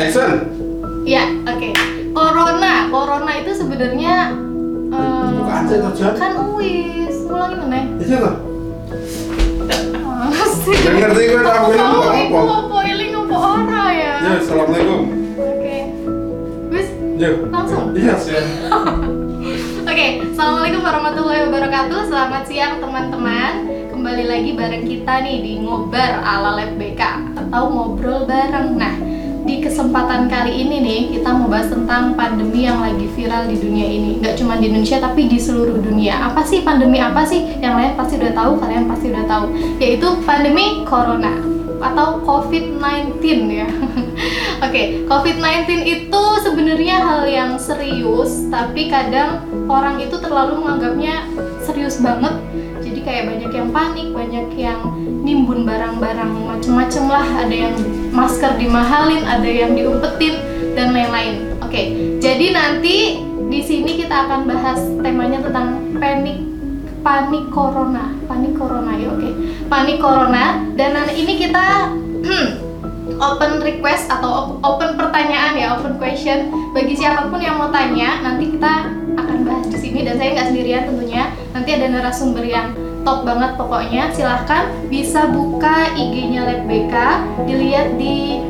Action. Ya, oke. Corona, corona itu sebenarnya eh, kan wis, ulangi mana? Tuh. Masih. Gak ngerti gue tak apa Kamu apa. iku apa iling apa ora ya? Ya, assalamualaikum. Oke. Wis, Ya. Langsung? Iya, sih. Oke, assalamualaikum warahmatullahi wabarakatuh. Selamat siang teman-teman. Kembali lagi bareng kita nih di ngobar ala Lab BK atau ngobrol bareng. Nah, di kesempatan kali ini nih kita mau bahas tentang pandemi yang lagi viral di dunia ini. Nggak cuma di Indonesia tapi di seluruh dunia. Apa sih pandemi apa sih? Yang lain pasti udah tahu, kalian pasti udah tahu. Yaitu pandemi Corona atau COVID-19 ya. Oke, COVID-19 itu sebenarnya hal yang serius, tapi kadang orang itu terlalu menganggapnya serius banget. Jadi kayak banyak yang panik, banyak yang nimbun barang-barang macem-macem lah. Ada yang masker dimahalin, ada yang diumpetin dan lain-lain. Oke, jadi nanti di sini kita akan bahas temanya tentang panik panik corona. Panik corona ya oke. Panik corona. Dan ini kita open request atau op- open pertanyaan ya open question. Bagi siapa pun yang mau tanya nanti kita akan bahas di sini. Dan saya nggak sendirian tentunya. Nanti ada narasumber yang top banget pokoknya. Silahkan bisa buka IG-nya Lab BK dilihat di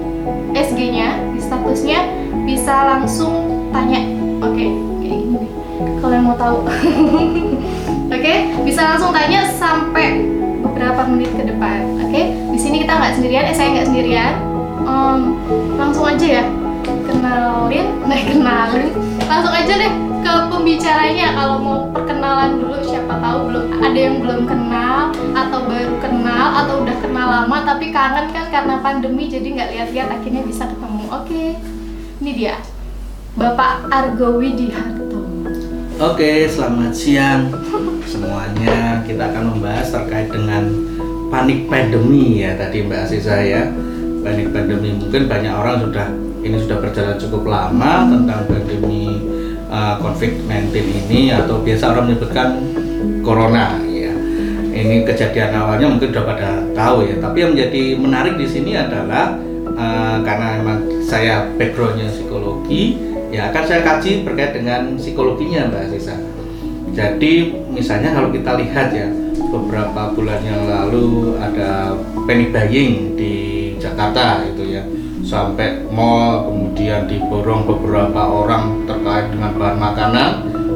SG-nya di statusnya. Bisa langsung tanya. Oke kayak gini nih kalau yang mau tahu. Oke, bisa langsung tanya sampai beberapa menit ke depan. Oke, di sini kita nggak sendirian, eh saya nggak sendirian. Em, langsung aja ya, kenalin, nah kenalin, langsung aja deh ke pembicaranya. Kalau mau perkenalan dulu, siapa tahu belum ada yang belum kenal atau baru kenal atau udah kenal lama tapi kangen kan karena pandemi jadi nggak lihat-lihat akhirnya bisa ketemu. Oke, ini dia, Bapak Argo Widiharto. Oke, selamat siang semuanya. Kita akan membahas terkait dengan panik pandemi ya tadi Mbak Asisa ya. Panik pandemi mungkin banyak orang sudah ini sudah berjalan cukup lama tentang pandemi uh, COVID-19 ini atau biasa orang menyebutkan corona ya. Ini kejadian awalnya mungkin sudah pada tahu ya. Tapi yang menjadi menarik di sini adalah uh, karena memang saya backgroundnya psikologi ya akan saya kaji terkait dengan psikologinya Mbak Sisa. Jadi misalnya kalau kita lihat ya beberapa bulan yang lalu ada panic buying di Jakarta itu ya sampai mall kemudian diborong beberapa orang terkait dengan bahan makanan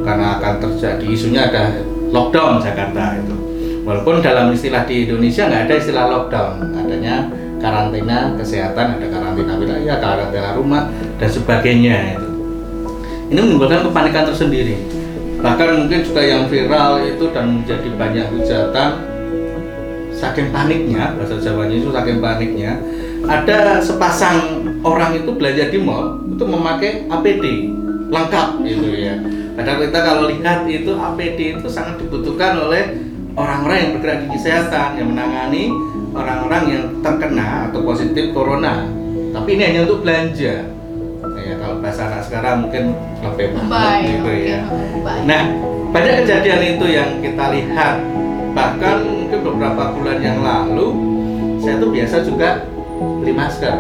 karena akan terjadi isunya ada lockdown Jakarta itu. Walaupun dalam istilah di Indonesia nggak ada istilah lockdown, adanya karantina kesehatan, ada karantina wilayah, karantina rumah dan sebagainya itu ini menimbulkan kepanikan tersendiri bahkan mungkin juga yang viral itu dan menjadi banyak hujatan saking paniknya bahasa Jawanya itu saking paniknya ada sepasang orang itu belanja di mall itu memakai APD lengkap gitu ya. Padahal kita kalau lihat itu APD itu sangat dibutuhkan oleh orang-orang yang bergerak di kesehatan yang menangani orang-orang yang terkena atau positif corona. Tapi ini hanya untuk belanja. Ya kalau bahasa anak sekarang mungkin lebih banget gitu oke, ya. Nah banyak kejadian itu yang kita lihat. Bahkan mungkin beberapa bulan yang lalu saya tuh biasa juga beli masker.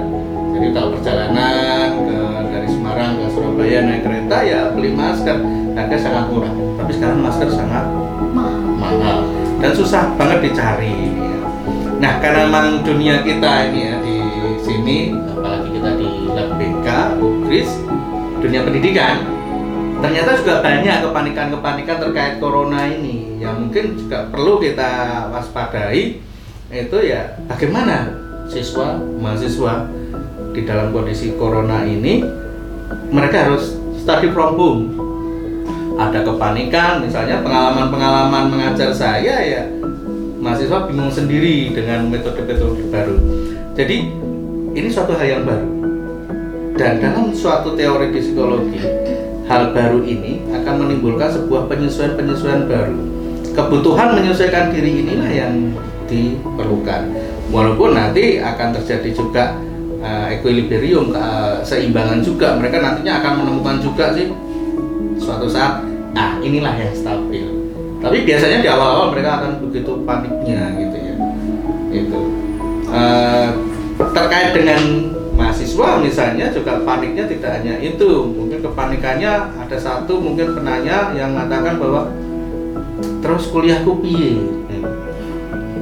Jadi kalau perjalanan ke dari Semarang ke Surabaya naik kereta ya beli masker harga sangat murah. Tapi sekarang masker sangat Mahal. mahal dan susah banget dicari. Nah karena memang dunia kita ini ya di sini, apalagi kita di Lab BK, UGRIS, dunia pendidikan, ternyata juga banyak kepanikan-kepanikan terkait corona ini yang mungkin juga perlu kita waspadai itu ya bagaimana siswa mahasiswa di dalam kondisi corona ini mereka harus study from home. Ada kepanikan misalnya pengalaman-pengalaman mengajar saya ya mahasiswa bingung sendiri dengan metode-metode baru. Jadi ini suatu hal yang baru. Dan dalam suatu teori psikologi hal baru ini akan menimbulkan sebuah penyesuaian-penyesuaian baru. Kebutuhan menyesuaikan diri inilah yang diperlukan walaupun nanti akan terjadi juga uh, equilibrium uh, seimbangan juga. Mereka nantinya akan menemukan juga sih suatu saat. Ah inilah yang stabil. Tapi biasanya di awal-awal mereka akan begitu paniknya gitu ya. Itu. Eh, terkait dengan mahasiswa misalnya juga paniknya tidak hanya itu. Mungkin kepanikannya ada satu mungkin penanya yang mengatakan bahwa terus kuliahku piye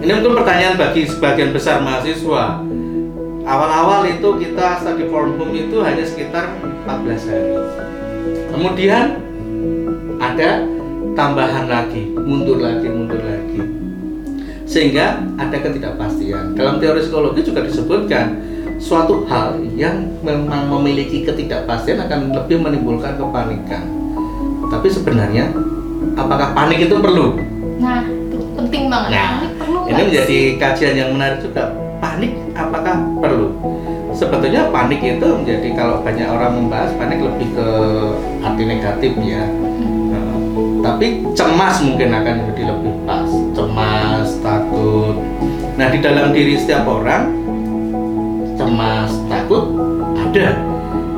ini mungkin pertanyaan bagi sebagian besar mahasiswa. Awal-awal itu kita study from home itu hanya sekitar 14 hari. Kemudian ada tambahan lagi mundur lagi mundur lagi. Sehingga ada ketidakpastian. Dalam teori psikologi juga disebutkan suatu hal yang memang memiliki ketidakpastian akan lebih menimbulkan kepanikan. Tapi sebenarnya apakah panik itu perlu? Nah, penting banget. Nah, Panik perlu ini nggak menjadi sih? kajian yang menarik juga. Panik apakah perlu? Sebetulnya panik itu menjadi kalau banyak orang membahas panik lebih ke arti negatif ya. Nah, tapi cemas mungkin akan jadi lebih pas. Cemas takut. Nah di dalam diri setiap orang cemas takut ada.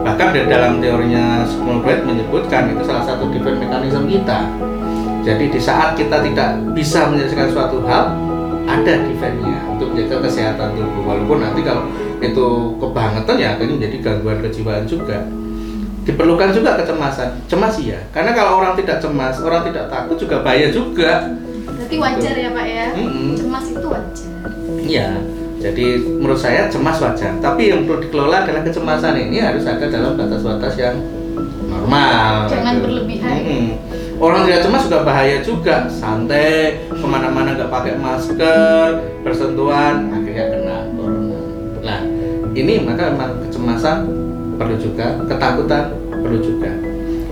Bahkan di dalam teorinya Sigmund Freud menyebutkan itu salah satu defense mechanism kita jadi di saat kita tidak bisa menyelesaikan suatu hal ada defense-nya untuk menjaga kesehatan tubuh walaupun nanti kalau itu kebangetan ya akhirnya menjadi gangguan kejiwaan juga diperlukan juga kecemasan cemas iya karena kalau orang tidak cemas orang tidak takut juga bahaya juga Berarti wajar ya Pak ya. Mm-mm. Cemas itu wajar. Iya, jadi menurut saya cemas wajar. Tapi yang perlu dikelola adalah kecemasan ini harus ada dalam batas-batas yang normal. Jangan gitu. berlebihan. Mm-mm. Orang tidak cemas juga bahaya juga. Santai, ke mana-mana nggak pakai masker, bersentuhan, akhirnya kena corona. Nah, ini maka memang kecemasan perlu juga, ketakutan perlu juga.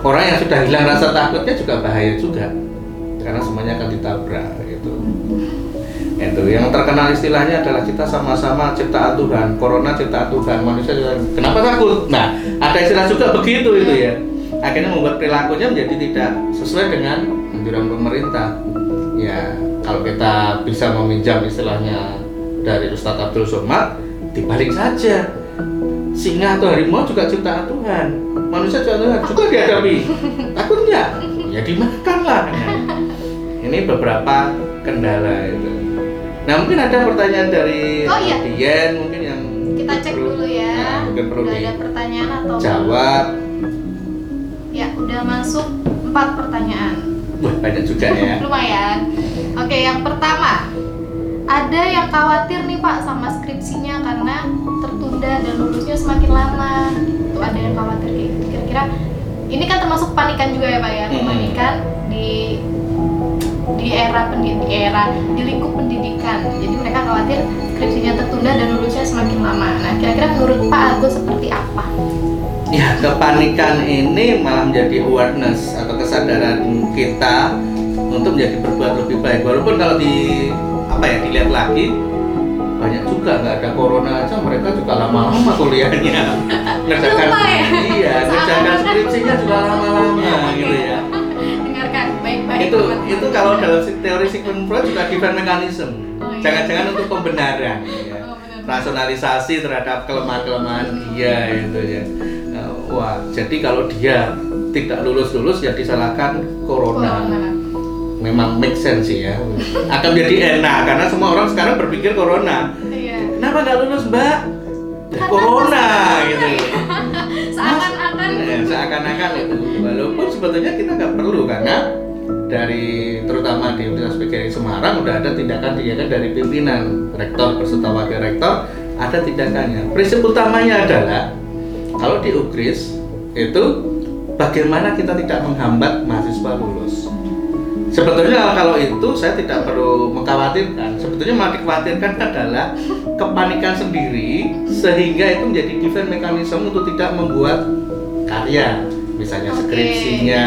Orang yang sudah hilang rasa takutnya juga bahaya juga, karena semuanya akan ditabrak gitu itu yang terkenal istilahnya adalah kita sama-sama ciptaan Tuhan corona ciptaan Tuhan manusia juga kenapa takut nah ada istilah juga begitu itu ya akhirnya membuat perilakunya menjadi tidak sesuai dengan anjuran pemerintah. Ya kalau kita bisa meminjam istilahnya dari Ustadz Abdul Somad dibalik saja. Singa atau harimau juga ciptaan Tuhan. Manusia ciptaan Tuhan juga dihadapi. Takut nggak ya dimakan lah ini beberapa kendala itu. Nah mungkin ada pertanyaan dari Oh, iya. Dian mungkin yang Kita cek perlu- dulu ya. Nah, mungkin perlu ada pertanyaan atau dijawab. Ya, udah masuk empat pertanyaan. wah banyak juga ya Lumayan. Oke, yang pertama. Ada yang khawatir nih Pak sama skripsinya karena tertunda dan lulusnya semakin lama. Itu ada yang khawatir gitu. Kira-kira ini kan termasuk panikan juga ya Pak ya? Kepanikan di di era pendidik di era di lingkup pendidikan. Jadi mereka khawatir skripsinya tertunda dan lulusnya semakin lama. Nah, kira-kira menurut Pak Agus seperti apa? Ya kepanikan ini malah menjadi awareness atau kesadaran kita untuk menjadi berbuat lebih baik walaupun kalau di apa ya dilihat lagi banyak juga nggak ada corona aja mereka juga lama-lama kuliahnya ngerjakan ya? iya ngerjakan skripsinya juga lama-lama gitu ya Dengarkan baik-baik. itu itu kalau dalam teori Sigmund Freud juga defense mechanism Oh, iya. jangan-jangan untuk pembenaran ya. Oh, rasionalisasi terhadap kelemahan-kelemahan dia itu ya wah jadi kalau dia tidak lulus-lulus ya disalahkan corona. Corona. memang make sense sih ya. Akan jadi enak karena semua orang sekarang berpikir corona. Iya. kenapa nggak lulus mbak? Ya, Karena corona pas- gitu. Seakan-akan. Eh, seakan-akan itu. Walaupun sebetulnya kita nggak perlu karena dari terutama di Universitas PGRI Semarang udah ada tindakan-tindakan dari pimpinan rektor beserta wakil rektor ada tindakannya. Prinsip utamanya adalah kalau di UGRIS itu bagaimana kita tidak menghambat mahasiswa lulus? Sebetulnya kalau itu saya tidak perlu mengkhawatirkan. Sebetulnya yang dikhawatirkan adalah kepanikan sendiri sehingga itu menjadi defense mechanism untuk tidak membuat karya. Misalnya Oke. skripsinya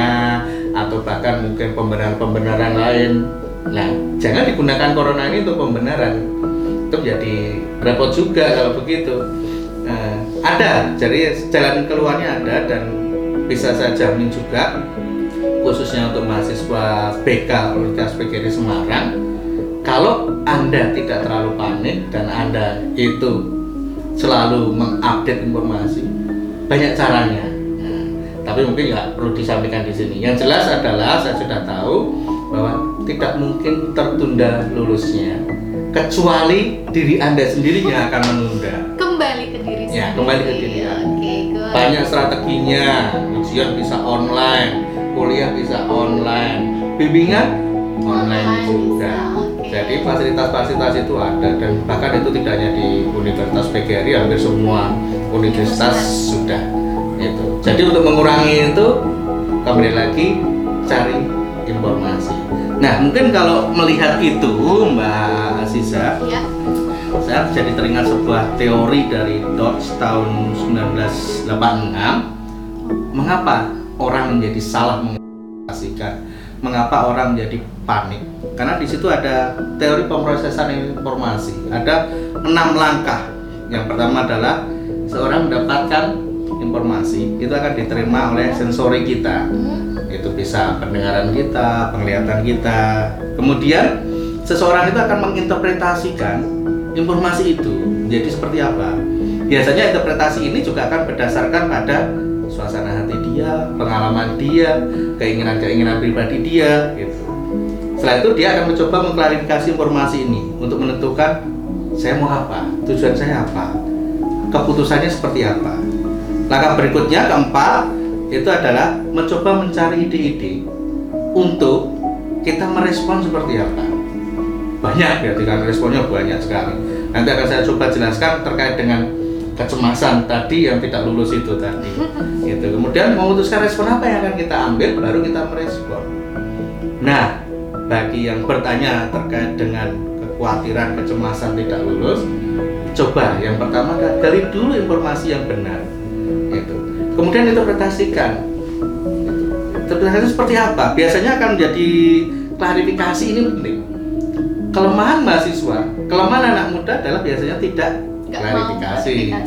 atau bahkan mungkin pembenaran-pembenaran lain. Nah jangan digunakan corona ini untuk pembenaran. Itu menjadi repot juga kalau begitu. Nah, ada jadi jalan keluarnya ada dan bisa saya jamin juga khususnya untuk mahasiswa BK Universitas PGRI Semarang kalau Anda tidak terlalu panik dan Anda itu selalu mengupdate informasi banyak caranya. Tapi mungkin nggak perlu disampaikan di sini. Yang jelas adalah saya sudah tahu bahwa tidak mungkin tertunda lulusnya kecuali diri Anda sendiri yang akan menunda Ya, Ya, kembali ke dirian. Oke, good. banyak strateginya ujian bisa online kuliah bisa online bimbingan online juga jadi fasilitas-fasilitas itu ada dan bahkan itu tidak hanya di Universitas PGRI hampir semua universitas Universitas. sudah itu jadi untuk mengurangi itu kembali lagi cari informasi nah mungkin kalau melihat itu Mbak Aziza Ya. Saya jadi teringat sebuah teori dari Dodge tahun 1986 mengapa orang menjadi salah menginterpretasikan mengapa orang menjadi panik? Karena di situ ada teori pemrosesan informasi. Ada enam langkah. Yang pertama adalah seorang mendapatkan informasi. Itu akan diterima oleh sensori kita. Hmm. itu bisa pendengaran kita, penglihatan kita. Kemudian seseorang itu akan menginterpretasikan informasi itu jadi seperti apa. Biasanya interpretasi ini juga akan berdasarkan pada suasana hati dia, pengalaman dia, keinginan-keinginan pribadi dia gitu. Setelah itu dia akan mencoba mengklarifikasi informasi ini untuk menentukan saya mau apa, tujuan saya apa, keputusannya seperti apa. Langkah berikutnya keempat itu adalah mencoba mencari ide-ide untuk kita merespon seperti apa. Banyak berarti kan responnya banyak sekali. Nanti akan saya coba jelaskan terkait dengan kecemasan tadi yang tidak lulus itu tadi. Itu. Kemudian memutuskan respon apa yang akan kita ambil baru kita merespon. Nah, bagi yang bertanya terkait dengan kekhawatiran kecemasan tidak lulus, coba yang pertama gali dulu informasi yang benar. Itu. Kemudian interpretasikan. Itu. Interpretasi seperti apa? Biasanya akan menjadi klarifikasi ini penting. Kelemahan mahasiswa, kelemahan anak muda adalah biasanya tidak klarifikasi. ya.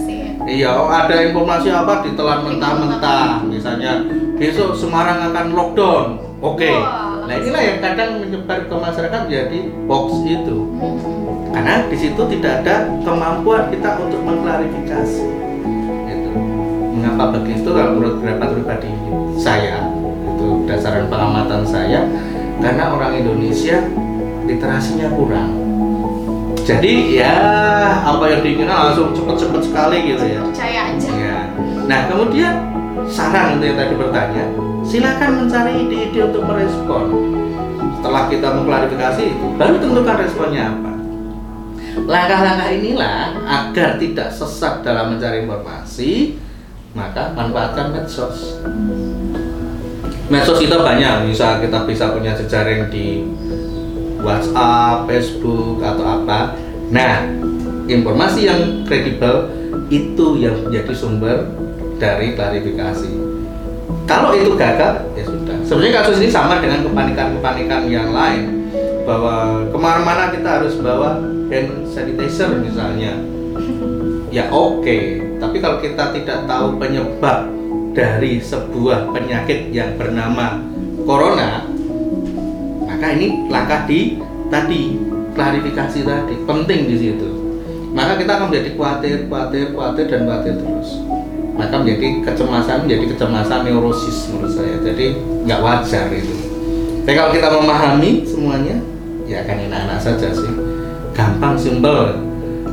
Iya, oh, ada informasi apa ditelan mentah-mentah. Misalnya besok Semarang akan lockdown. Oke. Wah, Nah inilah yang kadang menyebar ke masyarakat menjadi hoax itu. Hmm. Karena di situ tidak ada kemampuan kita untuk mengklarifikasi. Itu. Mengapa begitu? Kalau menurut pendapat pribadi saya, itu berdasarkan pengamatan saya, karena orang Indonesia literasinya kurang. Jadi ya apa yang diinginkan langsung cepet-cepet sekali gitu ya. Percaya aja. Ya. Nah kemudian saran untuk yang tadi bertanya, silakan mencari ide-ide untuk merespon. Setelah kita mengklarifikasi itu, baru tentukan responnya apa. Langkah-langkah inilah agar tidak sesat dalam mencari informasi, maka manfaatkan medsos. Medsos kita banyak, misal kita bisa punya jejaring di WhatsApp, Facebook atau apa. Nah, informasi yang kredibel itu yang menjadi sumber dari klarifikasi. Kalau itu gagal, ya sudah. Sebenarnya kasus ini sama dengan kepanikan-kepanikan yang lain bahwa ke mana-mana kita harus bawa hand sanitizer misalnya. Ya oke, tapi kalau kita tidak tahu penyebab dari sebuah penyakit yang bernama corona, maka ini langkah di tadi klarifikasi tadi penting di situ. Maka kita akan menjadi khawatir, khawatir, khawatir dan khawatir terus. Maka menjadi kecemasan, menjadi kecemasan neurosis menurut saya. Jadi nggak wajar itu. Tapi kalau kita memahami semuanya, ya akan enak-enak saja sih. Gampang, simpel.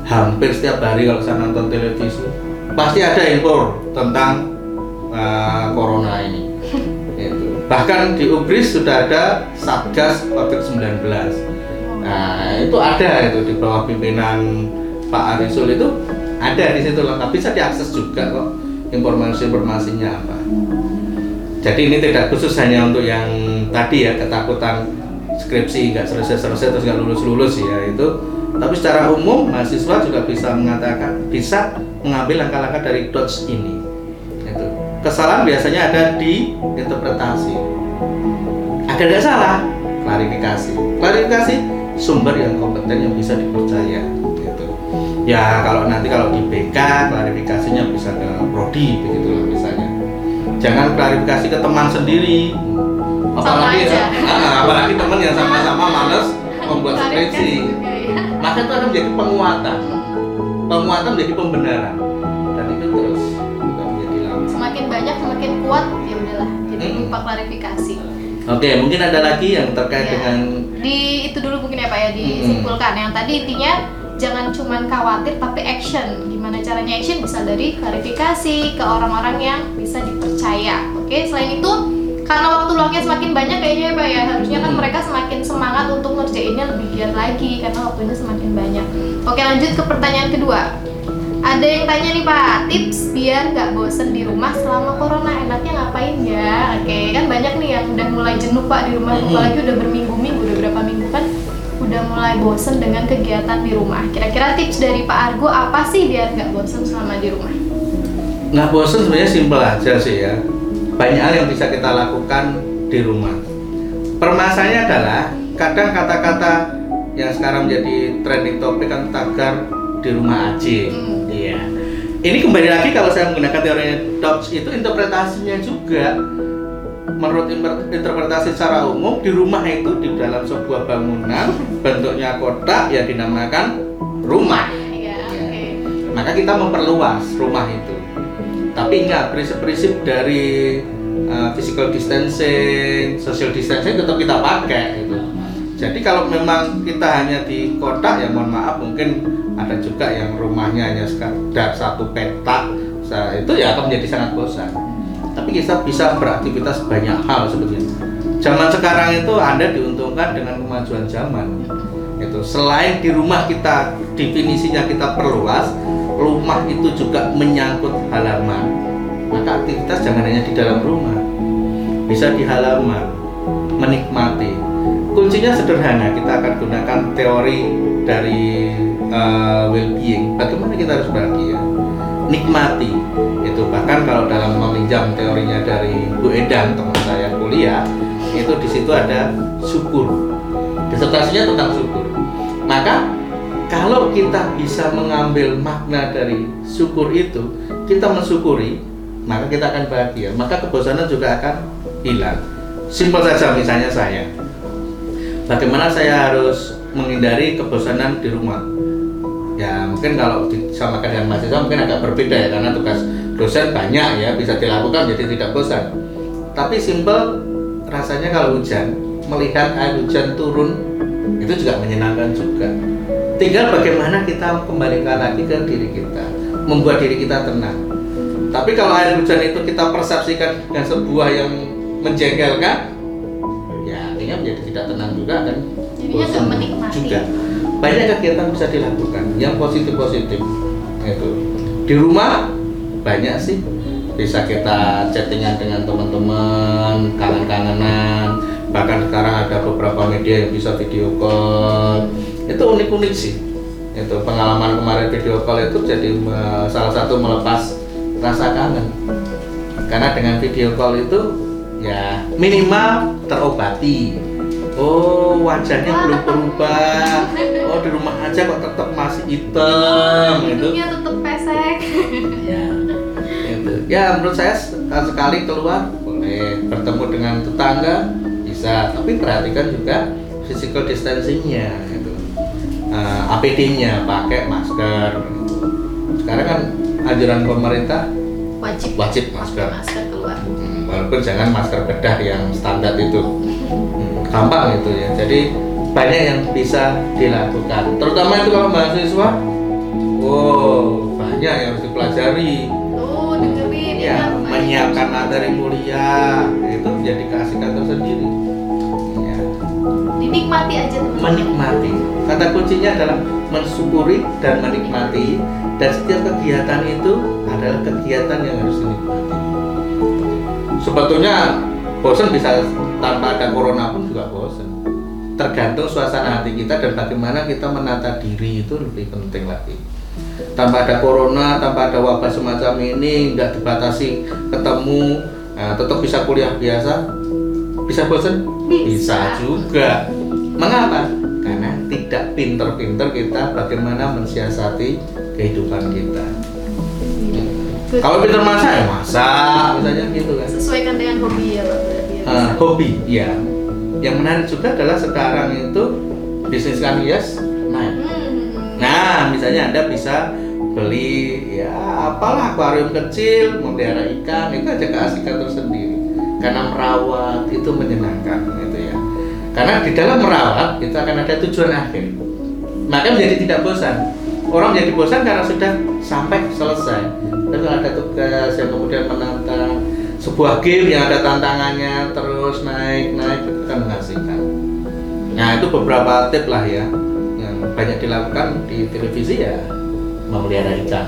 Hampir setiap hari kalau saya nonton televisi, pasti ada info tentang uh, corona ini. Bahkan di Ubris sudah ada Satgas COVID-19. Nah, itu ada itu di bawah pimpinan Pak Arisul itu ada di situ lengkap bisa diakses juga kok informasi-informasinya apa. Jadi ini tidak khusus hanya untuk yang tadi ya ketakutan skripsi nggak selesai-selesai terus nggak lulus-lulus ya itu. Tapi secara umum mahasiswa juga bisa mengatakan bisa mengambil langkah-langkah dari Dodge ini. Kesalahan biasanya ada di interpretasi. Agar nggak salah, klarifikasi. Klarifikasi sumber yang kompeten yang bisa dipercaya. Gitu. Ya kalau nanti kalau di BK klarifikasinya bisa ke prodi begitu lah misalnya. Jangan klarifikasi ke teman sendiri. Apalagi. Ah, apalagi teman yang sama-sama males membuat skripsi. ya. Maka itu akan menjadi penguatan. Penguatan menjadi pembenaran. Hmm. lupa klarifikasi. Oke, mungkin ada lagi yang terkait Ya. dengan Di itu dulu mungkin ya Pak ya disimpulkan. Yang tadi intinya jangan cuman khawatir tapi action. Gimana caranya action? Bisa dari klarifikasi ke orang-orang yang bisa dipercaya. Oke, selain itu karena waktu luangnya semakin banyak kayaknya ya Pak ya harusnya kan Hmm. mereka semakin semangat untuk ngerjainnya lebih giat lagi karena waktunya semakin banyak. Oke lanjut ke pertanyaan kedua. Ada yang tanya nih Pak, tips biar nggak bosen di rumah selama corona enaknya ngapain ya? Oke, kan banyak nih yang udah mulai jenuh Pak di rumah, apalagi udah berminggu-minggu, udah berapa minggu kan udah mulai bosen dengan kegiatan di rumah. Kira-kira tips dari Pak Argo apa sih biar nggak bosen selama di rumah? nggak bosen sebenarnya simpel aja sih ya banyak hal yang bisa kita lakukan di rumah permasalahannya adalah kadang kata-kata yang sekarang menjadi trending topik kan tagar di rumah aja Hmm. iya ini kembali lagi kalau saya menggunakan teori Dobbs itu interpretasinya juga menurut inter- interpretasi secara umum di rumah itu di dalam sebuah bangunan bentuknya kotak ya dinamakan rumah Iya, oke. maka kita memperluas rumah itu tapi ingat prinsip-prinsip dari uh, physical distancing, social distancing tetap kita pakai gitu. Jadi kalau memang kita hanya di kota ya mohon maaf mungkin ada juga yang rumahnya hanya sekedar satu petak itu ya akan menjadi sangat bosan. Tapi kita bisa beraktivitas banyak hal sebetulnya. Zaman sekarang itu Anda diuntungkan dengan kemajuan zaman. Itu selain di rumah kita definisinya kita perluas, rumah itu juga menyangkut halaman. Maka aktivitas jangan hanya di dalam rumah, bisa di halaman, menikmati. Kuncinya sederhana, kita akan gunakan teori dari uh, well-being. Bagaimana kita harus bahagia? Nikmati. Itu bahkan kalau dalam meminjam teorinya dari Bu Edang teman saya kuliah, itu di situ ada syukur. Disertasinya tentang syukur. Maka kalau kita bisa mengambil makna dari syukur itu, kita mensyukuri, maka kita akan bahagia. Maka kebosanan juga akan hilang. Simpel saja misalnya saya. Bagaimana saya harus menghindari kebosanan di rumah? Ya mungkin kalau disamakan dengan mahasiswa mungkin agak berbeda ya karena tugas dosen banyak ya bisa dilakukan jadi tidak bosan. Tapi simpel rasanya kalau hujan melihat air hujan turun itu juga menyenangkan juga. Tinggal bagaimana kita kembalikan lagi ke diri kita, membuat diri kita tenang. Tapi kalau air hujan itu kita persepsikan dengan sebuah yang menjengkelkan, ya artinya menjadi tidak tenang juga dan bosan juga. Banyak kegiatan bisa dilakukan yang positif-positif. Itu di rumah banyak sih bisa kita chattingan dengan teman-teman, kangen-kangenan. Bahkan sekarang ada beberapa media yang bisa video call. Itu unik-unik sih. Itu pengalaman kemarin video call itu jadi salah satu melepas rasa kangen. Karena dengan video call itu ya minimal terobati. Oh wajahnya belum berubah. Oh di rumah aja kok tetap masih hitam gitu. Hidupnya tetap pesek. Ya. Ya menurut saya sekali keluar boleh bertemu dengan tetangga bisa, tapi perhatikan juga physical distancingnya itu. Eh, APD-nya pakai masker. Sekarang kan anjuran pemerintah Wajib. Wajib Pakai masker. Masker walaupun jangan masker bedah yang standar itu. Hmm, gampang itu ya. Jadi banyak yang bisa dilakukan. Terutama itu kalau mahasiswa wow banyak yang harus dipelajari. Tuh dengerin ya Pak. menyiapkan materi kuliah itu menjadi keasikan tersendiri. Ya. Dinikmati aja teman-teman. menikmati. Kata kuncinya adalah mensyukuri dan menikmati. Dan setiap kegiatan itu adalah kegiatan yang harus dinikmati sebetulnya bosan bisa tanpa ada corona pun juga bosan tergantung suasana hati kita dan bagaimana kita menata diri itu lebih penting lagi. Tanpa ada corona tanpa ada wabah semacam ini nggak dibatasi ketemu nah, tetap bisa kuliah biasa bisa bosan Bisa. bisa juga. Mengapa? Karena tidak pinter-pinter kita bagaimana mensiasati kehidupan kita. Kalau pinter masak ya masak misalnya gitu kan. Sesuaikan dengan hobi ya Pak berarti. Eh, hobi ya yang menarik juga adalah sekarang itu bisnis kan hias naik. Hmm. nah misalnya anda bisa beli ya apalah akuarium kecil memelihara ikan itu aja keasikan tersendiri. Karena merawat itu menyenangkan gitu ya. Karena di dalam merawat itu akan ada tujuan akhir. Maka menjadi tidak bosan. Orang menjadi bosan karena sudah sampai selesai kalau ada tugas yang kemudian menantang sebuah game yang ada tantangannya terus naik naik itu kan mengasihkan nah itu beberapa tip lah ya yang banyak dilakukan di televisi ya memelihara ikan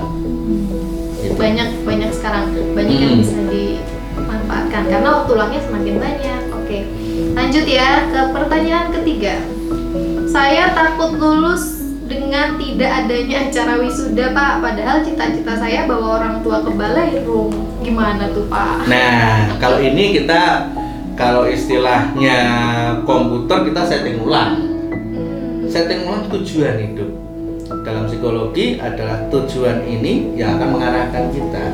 Gitu. banyak banyak sekarang. Banyak yang Hmm. bisa dimanfaatkan karena waktu luangnya semakin banyak. Oke lanjut ya ke pertanyaan ketiga. Saya takut lulus dengan tidak adanya acara wisuda pak padahal cita-cita saya bawa orang tua ke Balairung gimana tuh pak Nah, kalau ini kita kalau istilahnya komputer kita setting ulang. Hmm, Setting ulang tujuan hidup. Dalam psikologi adalah tujuan ini yang akan mengarahkan kita.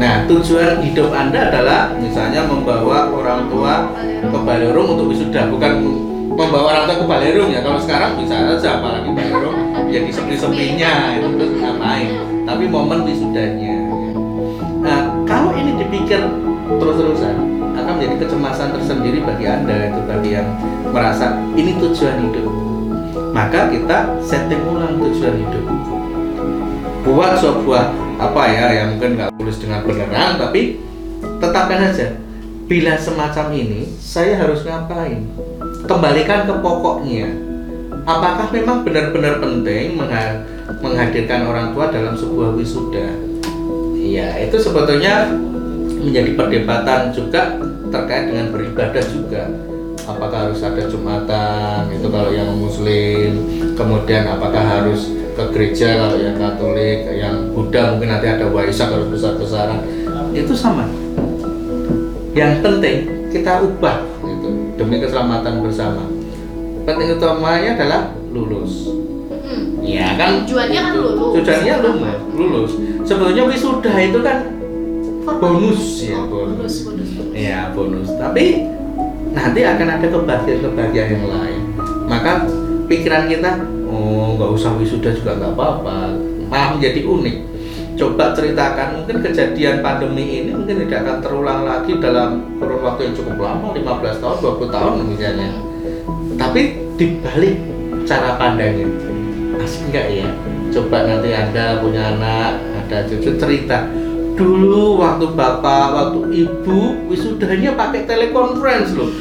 Nah, tujuan hidup Anda adalah misalnya membawa orang tua ke Balerung untuk wisuda, bukan membawa orang tua ke Balerung ya. Kalau sekarang bisa aja apalagi Balerung jadi sepi-sepinya itu terus ngapain. Tapi momen wisudanya. Nah, kalau ini dipikir terus-terusan akan menjadi kecemasan tersendiri bagi Anda itu bagi yang merasa ini tujuan hidup. Maka kita setting ulang tujuan hidup. Buat sebuah apa ya yang mungkin nggak tulis dengan beneran tapi tetapkan aja bila semacam ini saya harus ngapain kembalikan ke pokoknya apakah memang benar-benar penting mengha- menghadirkan orang tua dalam sebuah wisuda Iya, itu sebetulnya menjadi perdebatan juga terkait dengan beribadah juga. Apakah harus ada jumatan itu kalau yang muslim, kemudian apakah harus ke gereja kalau yang katolik, yang Buddha mungkin nanti ada waisak harus besar-besaran. Itu sama. Yang penting kita ubah demi keselamatan bersama. Penting utamanya adalah lulus. hmm. Iya kan? Tujuannya kan Itu. lulus. Tujuannya lulus. Lulus. Sebetulnya wisuda itu kan bonus ya, Oh, bonus. bonus bonus Iya bonus. Tapi nanti akan ada kebahagiaan-kebahagiaan yang lain. Maka pikiran kita, oh nggak usah wisuda juga nggak apa-apa. Malah menjadi unik. Coba ceritakan mungkin kejadian pandemi ini mungkin tidak akan terulang lagi dalam kurun waktu yang cukup lama, 15 tahun, 20 tahun misalnya. Tapi dibalik cara pandangnya, asik nggak ya? Coba nanti anda punya anak, ada cucu cerita dulu waktu bapak, waktu ibu wisudanya pakai telekonferensi loh.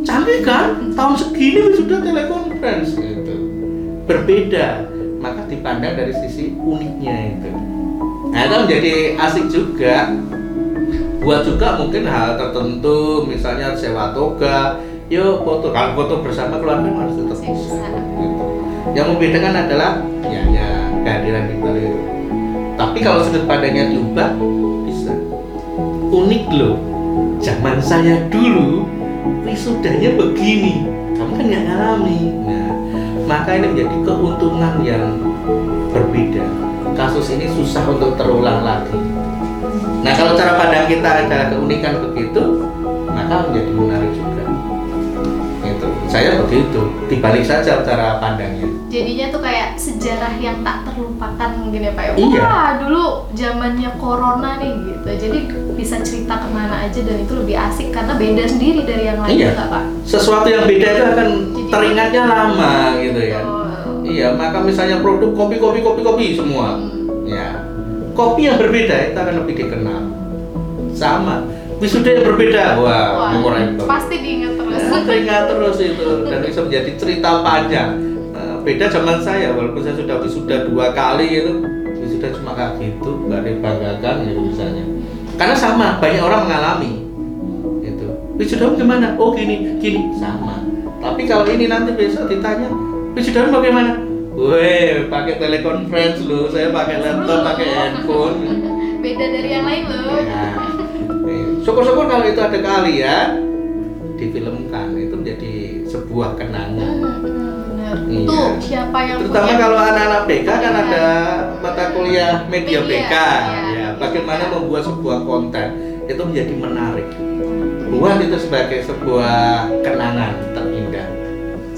Canggih kan? Tahun segini wisuda telekonferensi gitu. Berbeda, maka dipandang dari sisi uniknya itu. Nah itu menjadi asik juga. Buat juga mungkin hal tertentu misalnya sewa toga yuk foto. Kalau foto bersama keluarga harus tetap bisa gitu. yang membedakan adalah ya ya kehadiran di balik itu. Tapi kalau sudut pandangnya diubah bisa. Unik loh. Zaman saya dulu wisudanya begini. Kamu kan nggak ngalami. Nah maka ini menjadi keuntungan yang berbeda kasus ini susah untuk terulang lagi. Nah kalau cara pandang kita adalah keunikan begitu maka menjadi menarik juga. Itu saya begitu. Dibalik saja cara pandangnya. Jadinya tuh kayak sejarah yang tak terlupakan mungkin ya pak ya? Iya. wah dulu zamannya corona nih gitu. Jadi bisa cerita ke mana aja dan itu lebih asik karena beda sendiri dari yang lain Iya. pak. Sesuatu yang beda itu akan Jadi- teringatnya lama gitu ya. Betul. Iya maka misalnya produk kopi kopi kopi kopi semua. Hmm. ya. Kopi yang berbeda itu akan lebih dikenal. Sama. Wisuda yang berbeda. Wah, Wah, memorable pasti diingat terus. Ya, teringat terus itu. Dan bisa menjadi cerita panjang. Nah, beda zaman saya walaupun saya sudah wisuda dua kali itu. Wisuda cuma kayak gitu nggak dibanggakan gitu misalnya. Karena sama banyak orang mengalami. Itu wisudamu gimana? Oh gini gini. Sama. Tapi kalau ini nanti besok ditanya wisudamu bagaimana Weh, pakai telekonferensi lu, saya pakai laptop, pakai handphone. beda dari yang lain loh Ya. Syukur-syukur kalau itu ada kalian difilmkan itu menjadi sebuah kenangan. Hmm. Iya. Tuh siapa yang Terutama punya kalau anak-anak BK kan Iya. ada mata kuliah media Media, BK. iya. Ya, bagaimana membuat sebuah konten itu menjadi menarik. Buat itu sebagai sebuah kenangan.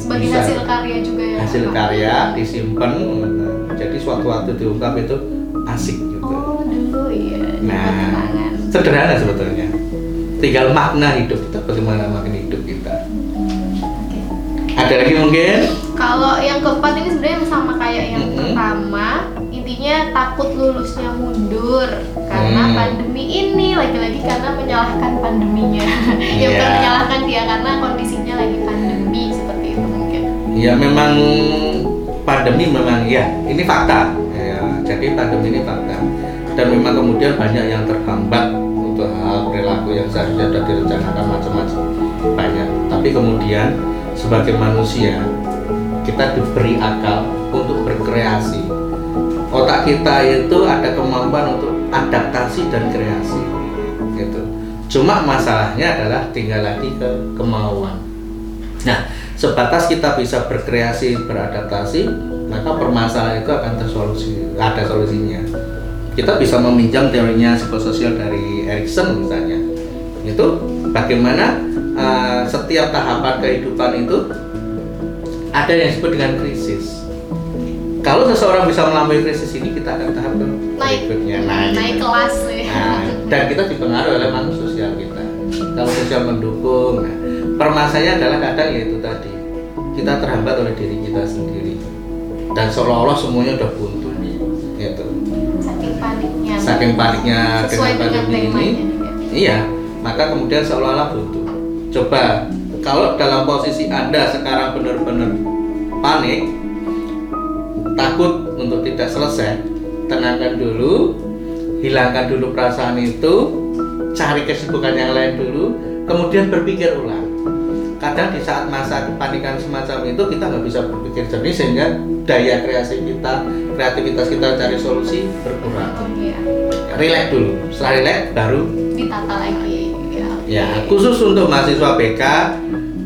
Sebagai Bisa. hasil karya juga ya Hasil Pak? karya disimpan, jadi suatu waktu diungkap itu asik gitu. oh dulu iya Nah, sederhana sebetulnya. Tinggal makna hidup kita, bagaimana makna hidup kita. Oke. Ada lagi mungkin? Kalau yang keempat ini sebenarnya sama kayak yang Mm-mm. pertama, intinya takut lulusnya mundur karena Hmm. pandemi ini lagi-lagi karena menyalahkan pandeminya. ya bukan Iya. menyalahkan dia karena kondisinya lagi pandemi. Ya memang pandemi memang ya ini fakta. Ya, jadi pandemi ini fakta. Dan memang kemudian banyak yang terhambat untuk hal perilaku yang seharusnya sudah direncanakan macam-macam banyak. Tapi kemudian sebagai manusia kita diberi akal untuk berkreasi. Otak kita itu ada kemampuan untuk adaptasi dan kreasi. Gitu. Cuma masalahnya adalah tinggal lagi ke kemauan. Nah, sebatas kita bisa berkreasi, beradaptasi, maka permasalahan itu akan tersolusi, ada solusinya. Kita bisa meminjam teorinya psikososial dari Erikson misalnya. Itu bagaimana uh, setiap tahapan kehidupan itu ada yang disebut dengan krisis. Kalau seseorang bisa melalui krisis ini, kita akan tahap Naik. berikutnya. Nah, Naik gitu. kelas ya. Nah, dan kita dipengaruhi oleh makhluk sosial kita. Kalau sosial mendukung, nah, permasalahannya adalah kadang yaitu tadi kita terhambat oleh diri kita sendiri dan seolah-olah semuanya udah buntu, gitu. Saking paniknya. Saking paniknya sesuai dengan pandemi ini, juga. iya, maka kemudian seolah-olah buntu. Coba kalau dalam posisi anda sekarang benar-benar panik, takut untuk tidak selesai, tenangkan dulu, hilangkan dulu perasaan itu, cari kesibukan yang lain dulu, kemudian berpikir ulang. Kadang di saat masa kepanikan semacam itu kita nggak bisa berpikir jernih sehingga daya kreasi kita, kreativitas kita cari solusi berkurang. Oh, iya. Relax dulu, setelah relax baru Ditata lagi. Ya. Ya, khusus untuk mahasiswa BK,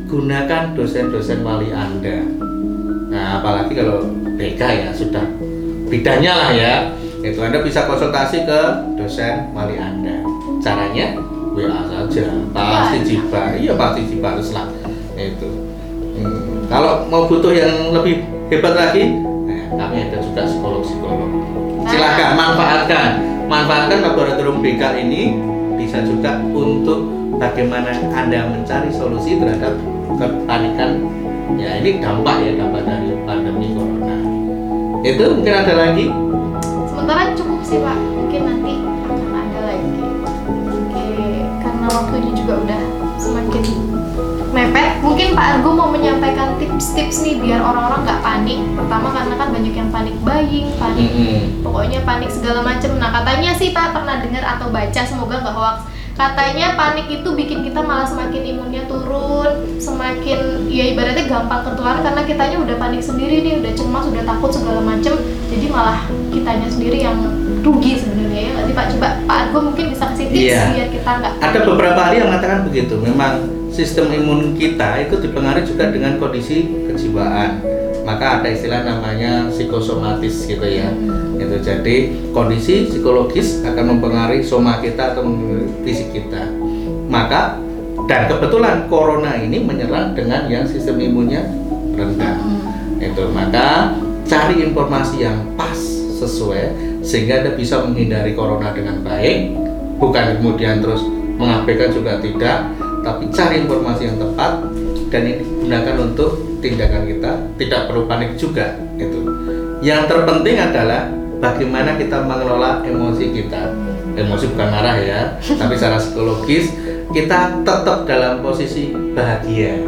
gunakan dosen-dosen wali Anda. Nah, apalagi kalau BK ya sudah bidangnya lah ya. Itu Anda bisa konsultasi ke dosen wali Anda. Caranya WA saja, pasti jiba. Iya, pasti jiba harus lah. Itu. Hmm, Kalau mau butuh yang lebih hebat lagi, nah, kami ada juga psikolog-psikolog. Silakan manfaatkan, manfaatkan laboratorium BK ini bisa juga untuk bagaimana anda mencari solusi terhadap kepanikan. Ya ini dampak ya dampak dari pandemi corona. Itu mungkin ada lagi? Sementara cukup sih Pak, mungkin nanti akan ada lagi. Oke, karena waktunya juga udah semakin mepet. Mungkin Pak Argo mau menyampaikan tips-tips nih biar orang-orang nggak panik. Pertama karena kan banyak yang panik buying, panik Mm-mm. pokoknya panik segala macem. Nah katanya sih Pak pernah dengar atau baca semoga nggak hoax. Katanya panik itu bikin kita malah semakin imunnya turun, semakin ya ibaratnya gampang ketularan karena kitanya udah panik sendiri nih, udah cemas, udah takut segala macem. Jadi malah kitanya sendiri yang rugi sebenarnya ya sih Pak? Coba Pak Argo mungkin bisa kasih tips Iya. biar kita nggak Ada beberapa ahli yang mengatakan begitu. Memang sistem imun kita itu dipengaruhi juga dengan kondisi kejiwaan. Maka ada istilah namanya psikosomatis gitu ya. Itu jadi kondisi psikologis akan mempengaruhi soma kita atau fisik kita. Maka dan kebetulan corona ini menyerang dengan yang sistem imunnya rendah. Itu maka cari informasi yang pas sesuai sehingga Anda bisa menghindari corona dengan baik, bukan kemudian terus mengabaikan juga tidak, tapi cari informasi yang tepat dan ini gunakan untuk tindakan kita, tidak perlu panik juga itu. Yang terpenting adalah bagaimana kita mengelola emosi kita. Emosi bukan marah ya, tapi secara psikologis kita tetap dalam posisi bahagia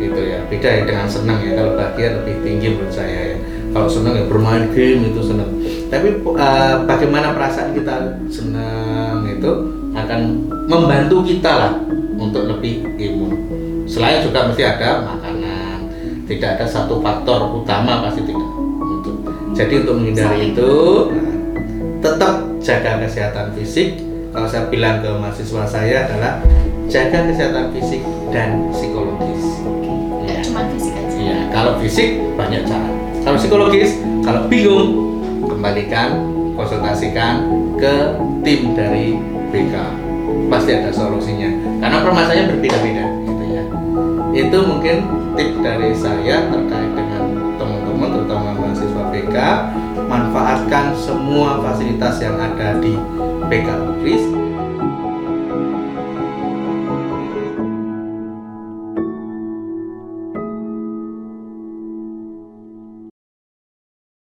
gitu ya. Beda ya dengan senang ya. Kalau bahagia lebih tinggi menurut saya ya. Kalau senang ya bermain game itu senang tapi uh, bagaimana perasaan kita senang itu akan membantu kita lah untuk lebih imun selain juga mesti ada makanan tidak ada satu faktor utama pasti tidak untuk jadi untuk menghindari itu nah, tetap jaga kesehatan fisik kalau saya bilang ke mahasiswa saya adalah jaga kesehatan fisik dan psikologis Iya. cuma fisik aja. Iya, kalau fisik banyak cara. Kalau psikologis, kalau bingung, kembalikan, konsultasikan ke tim dari BK. Pasti ada solusinya. Karena permasalahannya berbeda-beda, gitu ya. Itu mungkin tip dari saya terkait dengan teman-teman, terutama mahasiswa BK. Manfaatkan semua fasilitas yang ada di BK Unkris